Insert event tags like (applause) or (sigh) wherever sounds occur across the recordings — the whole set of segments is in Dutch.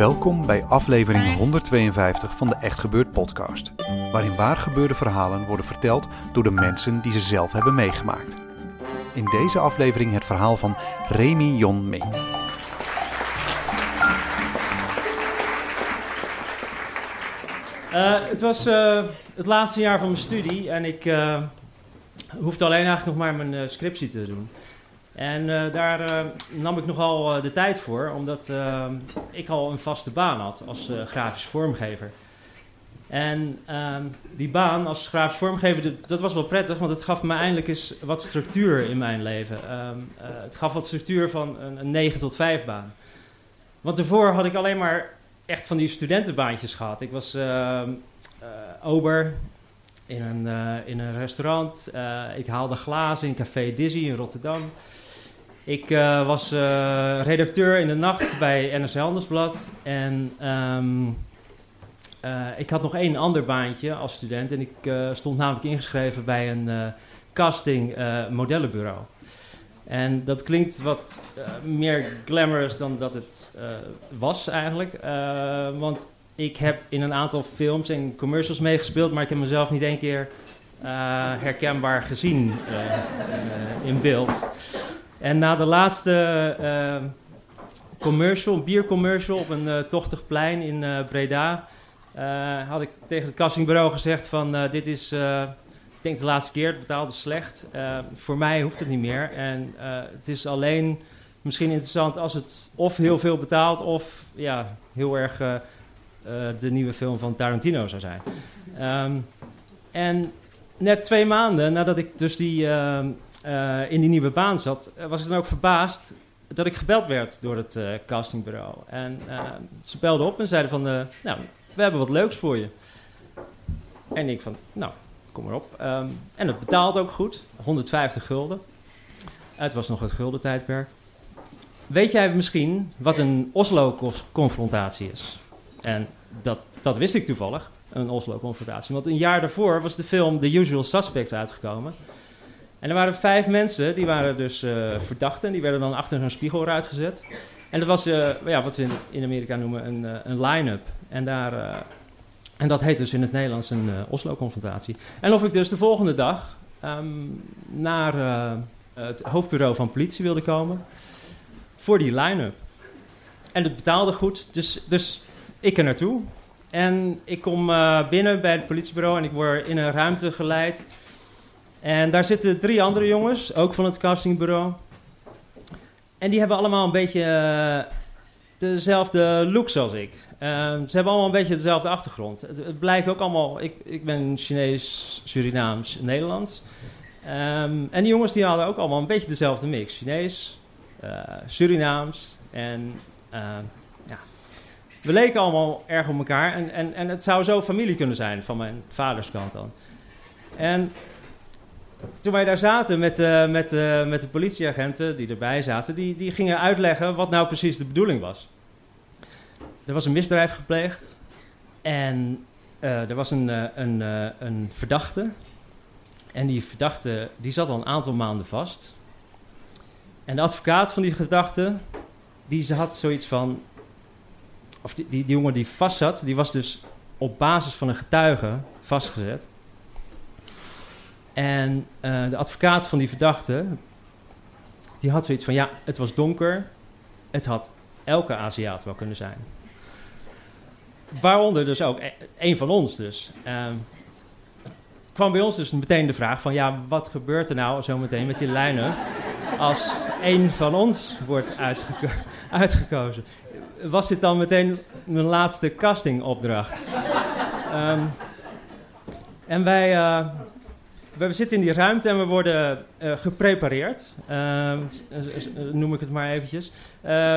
Welkom bij aflevering 152 van de Echt Gebeurd podcast, waarin waar gebeurde verhalen worden verteld door de mensen die ze zelf hebben meegemaakt. In deze aflevering het verhaal van Remy Jon Mee. Uh, het was uh, het laatste jaar van mijn studie en ik uh, hoefde alleen eigenlijk nog maar mijn scriptie te doen. En daar nam ik nogal de tijd voor, omdat ik al een vaste baan had als grafisch vormgever. En ehm, die baan als grafisch vormgever, dat, was wel prettig, want het gaf me eindelijk eens wat structuur in mijn leven. Um, het gaf wat structuur van een, een 9 tot 5 baan. Want daarvoor had ik alleen maar echt van die studentenbaantjes gehad. Ik was uh, ober in een, in een restaurant. ik haalde glazen in Café Dizzy in Rotterdam. Ik was redacteur in de nacht bij NRC Handelsblad. En um, ik had nog één ander baantje als student. En ik stond namelijk ingeschreven bij een casting modellenbureau. En dat klinkt wat meer glamorous dan dat het was eigenlijk. Want ik heb in een aantal films en commercials meegespeeld, maar ik heb mezelf niet één keer herkenbaar gezien in beeld. En na de laatste commercial, een biercommercial op een tochtig plein in Breda, had ik tegen het castingbureau gezegd van dit is ik denk de laatste keer, het betaalde slecht. Voor mij hoeft het niet meer. En het is alleen misschien interessant als het of heel veel betaalt... of ja, heel erg de nieuwe film van Tarantino zou zijn. Um, en net twee maanden nadat ik dus die, in die nieuwe baan zat... was ik dan ook verbaasd dat ik gebeld werd door het castingbureau. En ze belden op en zeiden van... nou, we hebben wat leuks voor je. En ik van, nou, kom maar op. Um, en het betaalt ook goed, 150 gulden. Het was nog het gulden tijdperk. Weet jij misschien wat een Oslo-confrontatie is? En dat, dat wist ik toevallig, een Oslo-confrontatie. Want een jaar daarvoor was de film The Usual Suspects uitgekomen. En er waren vijf mensen, die waren dus uh, verdachten. Die werden dan achter een spiegelruit gezet. En dat was uh, ja, wat we in, Amerika noemen een, uh, een line-up. En daar en dat heet dus in het Nederlands een Oslo-confrontatie. En of ik dus de volgende dag um, naar het hoofdbureau van politie wilde komen voor die line-up. En het betaalde goed, dus, dus ik er naartoe. En ik kom binnen bij het politiebureau en ik word in een ruimte geleid. En daar zitten drie andere jongens, ook van het castingbureau. En die hebben allemaal een beetje dezelfde look zoals ik. Ehm, ze hebben allemaal een beetje dezelfde achtergrond. Het, blijkt ook allemaal... Ik, ik ben Chinees, Surinaams, Nederlands. Um, en die jongens die hadden ook allemaal een beetje dezelfde mix. Chinees, uh, Surinaams en... Uh, ja. We leken allemaal erg op elkaar. En, en, en het zou zo familie kunnen zijn van mijn vaders kant dan. En toen wij daar zaten met, uh, met, uh, met de politieagenten die erbij zaten... Die, die gingen uitleggen wat nou precies de bedoeling was er was een misdrijf gepleegd. En uh, er was een, een, een verdachte. En die verdachte die zat al een aantal maanden vast. En de advocaat van die verdachte, die had zoiets van... Of die, die, die jongen die vast zat, die was dus op basis van een getuige vastgezet. En de advocaat van die verdachte, die had zoiets van... Ja, het was donker. Het had elke Aziat wel kunnen zijn. Waaronder dus ook e-, een van ons dus. Um, kwam bij ons dus meteen de vraag van... ja, wat gebeurt er nou zo meteen met die lijnen... als een van ons wordt uitgeko (laughs) uitgekozen? Was dit dan meteen mijn laatste castingopdracht? Um, En wij, uh, we zitten in die ruimte en we worden uh, geprepareerd. Uh, noem ik het maar eventjes.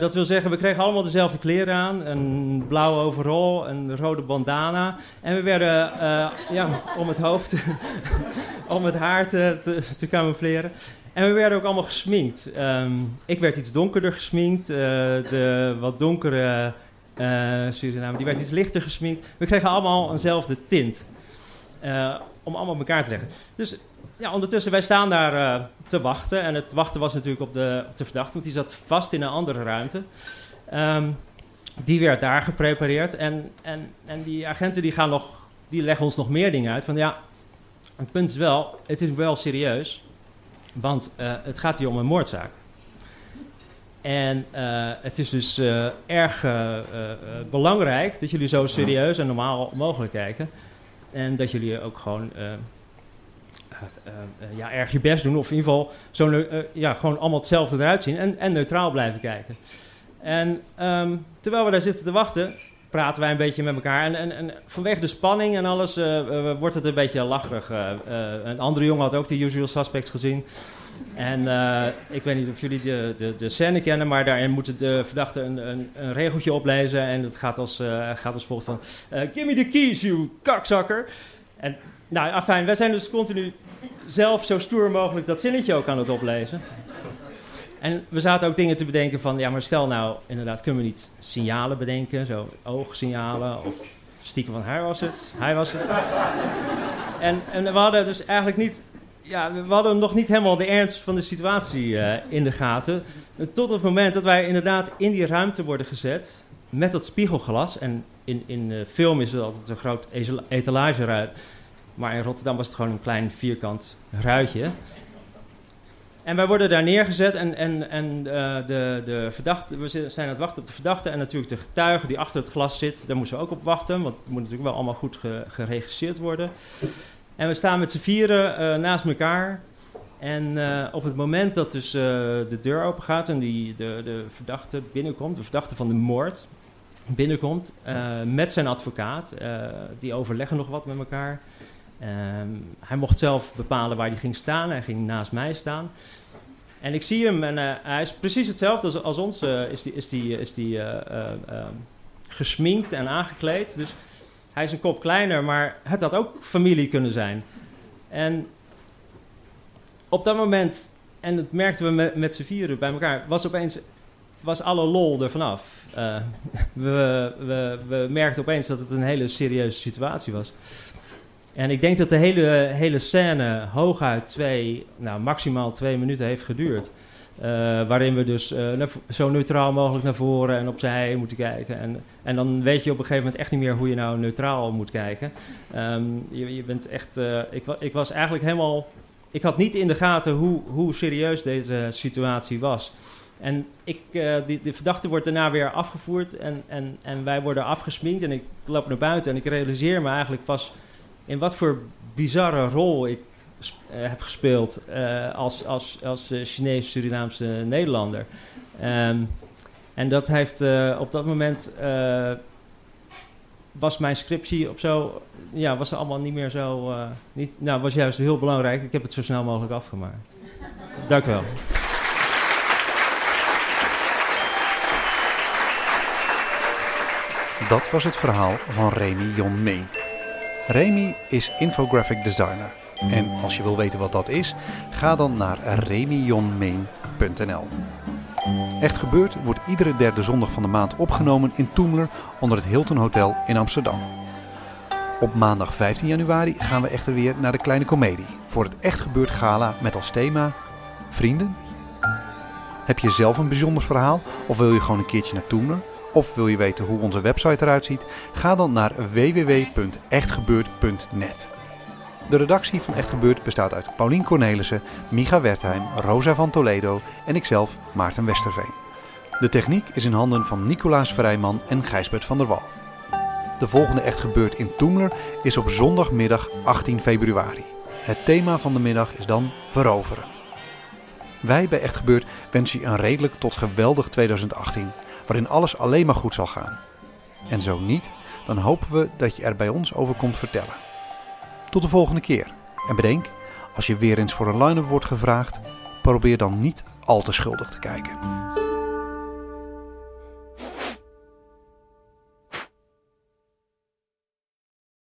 dat wil zeggen, we kregen allemaal dezelfde kleren aan. Een blauwe overall, een rode bandana. En we werden ja, om het hoofd, (laughs) om het haar te, te, camoufleren. En we werden ook allemaal gesminkt. Um, ik werd iets donkerder gesminkt. de wat donkere Suriname, die werd iets lichter gesminkt. We kregen allemaal eenzelfde tint. Uh, om allemaal op elkaar te leggen. Dus ja, ondertussen, wij staan daar uh, te wachten. En het wachten was natuurlijk op de, op de verdachte, want die zat vast in een andere ruimte. Um, die werd daar geprepareerd. En, en, en die agenten die gaan nog, die leggen ons nog meer dingen uit. Van ja, het punt is wel, het is wel serieus. Want uh, het gaat hier om een moordzaak. En uh, het is dus uh, erg belangrijk dat jullie zo serieus en normaal mogelijk kijken. En dat jullie ook gewoon uh, uh, ja, erg je best doen. Of in ieder geval zo, ja, gewoon allemaal hetzelfde eruit zien. En, en neutraal blijven kijken. En um, terwijl we daar zitten te wachten, praten wij een beetje met elkaar. En, en, en vanwege de spanning en alles wordt het een beetje lacherig. een andere jongen had ook de Usual Suspects gezien. En uh, ik weet niet of jullie de, de, de scène kennen, maar daarin moet de verdachte een, een, een regeltje oplezen. En het gaat als, uh, gaat als volgt van... Uh, Give me the keys, you kakzakker. En nou, afijn, wij zijn dus continu zelf zo stoer mogelijk dat zinnetje ook aan het oplezen. En we zaten ook dingen te bedenken van... Ja, maar stel nou, inderdaad, kunnen we niet signalen bedenken? Zo oogsignalen of stiekem van hij was het, hij was het. En, en we hadden dus eigenlijk niet ja, we hadden nog niet helemaal de ernst van de situatie uh, in de gaten. Tot het moment dat wij inderdaad in die ruimte worden gezet met dat spiegelglas. En in, in uh, film is het altijd een groot etalageruit. Maar in Rotterdam was het gewoon een klein vierkant ruitje. En wij worden daar neergezet en, en, en uh, de, de verdachte, we zijn aan het wachten op de verdachte en natuurlijk de getuige die achter het glas zit, daar moeten we ook op wachten, want het moet natuurlijk wel allemaal goed ge, geregisseerd worden. En we staan met z'n vieren uh, naast elkaar. En uh, op het moment dat dus uh, de deur open gaat en die, de, de verdachte binnenkomt, de verdachte van de moord binnenkomt met zijn advocaat, die overleggen nog wat met elkaar. Um, hij mocht zelf bepalen waar hij ging staan. Hij ging naast mij staan. En ik zie hem en hij is precies hetzelfde als, als ons. is die, is die, is die gesminkt en aangekleed. Dus hij is een kop kleiner, maar het had ook familie kunnen zijn. En op dat moment, en dat merkten we met, met z'n vieren bij elkaar, was opeens was alle lol er vanaf. Uh, (laughs) we, we, we merkten opeens dat het een hele serieuze situatie was. En ik denk dat de hele, hele scène hooguit twee, nou maximaal twee minuten heeft geduurd. Uh, waarin we dus uh, zo neutraal mogelijk naar voren en opzij moeten kijken. En, en dan weet je op een gegeven moment echt niet meer hoe je nou neutraal moet kijken. Um, je, je, bent echt. Uh, ik, ik, was eigenlijk helemaal. Ik had niet in de gaten hoe, hoe serieus deze situatie was. En ik, die, de verdachte wordt daarna weer afgevoerd en, en, en wij worden afgesminkt. En ik loop naar buiten en ik realiseer me eigenlijk pas in wat voor bizarre rol ik heb gespeeld uh, als, als, als uh, Chinees-Surinaamse Nederlander. Um, en dat heeft op dat moment was mijn scriptie of zo, ja, was allemaal niet meer zo, niet, nou, was juist heel belangrijk. Ik heb het zo snel mogelijk afgemaakt. Dank u wel. Dat was het verhaal van Remy Jon. Remy is infographic designer. En als je wil weten wat dat is, ga dan naar remionmain.nl. Echt gebeurd wordt iedere derde zondag van de maand opgenomen in Toemler onder het Hilton Hotel in Amsterdam. Op maandag 15 januari gaan we echter weer naar de Kleine Comedie voor het Echt Gebeurd Gala met als thema Vrienden. Heb je zelf een bijzonder verhaal of wil je gewoon een keertje naar Toemler? Of wil je weten hoe onze website eruit ziet? Ga dan naar www.echtgebeurd.net. De redactie van Echt Gebeurd bestaat uit Paulien Cornelissen, Micha Wertheim, Rosa van Toledo en ikzelf, Maarten Westerveen. De techniek is in handen van Nicolaas Vrijman en Gijsbert van der Wal. De volgende Echt Gebeurd in Toemler is op zondagmiddag 18 februari. Het thema van de middag is dan veroveren. Wij bij Echt Gebeurd wensen je een redelijk tot geweldig 2018, waarin alles alleen maar goed zal gaan. En zo niet, dan hopen we dat je er bij ons over komt vertellen. Tot de volgende keer. En bedenk, als je weer eens voor een line-up wordt gevraagd, probeer dan niet al te schuldig te kijken.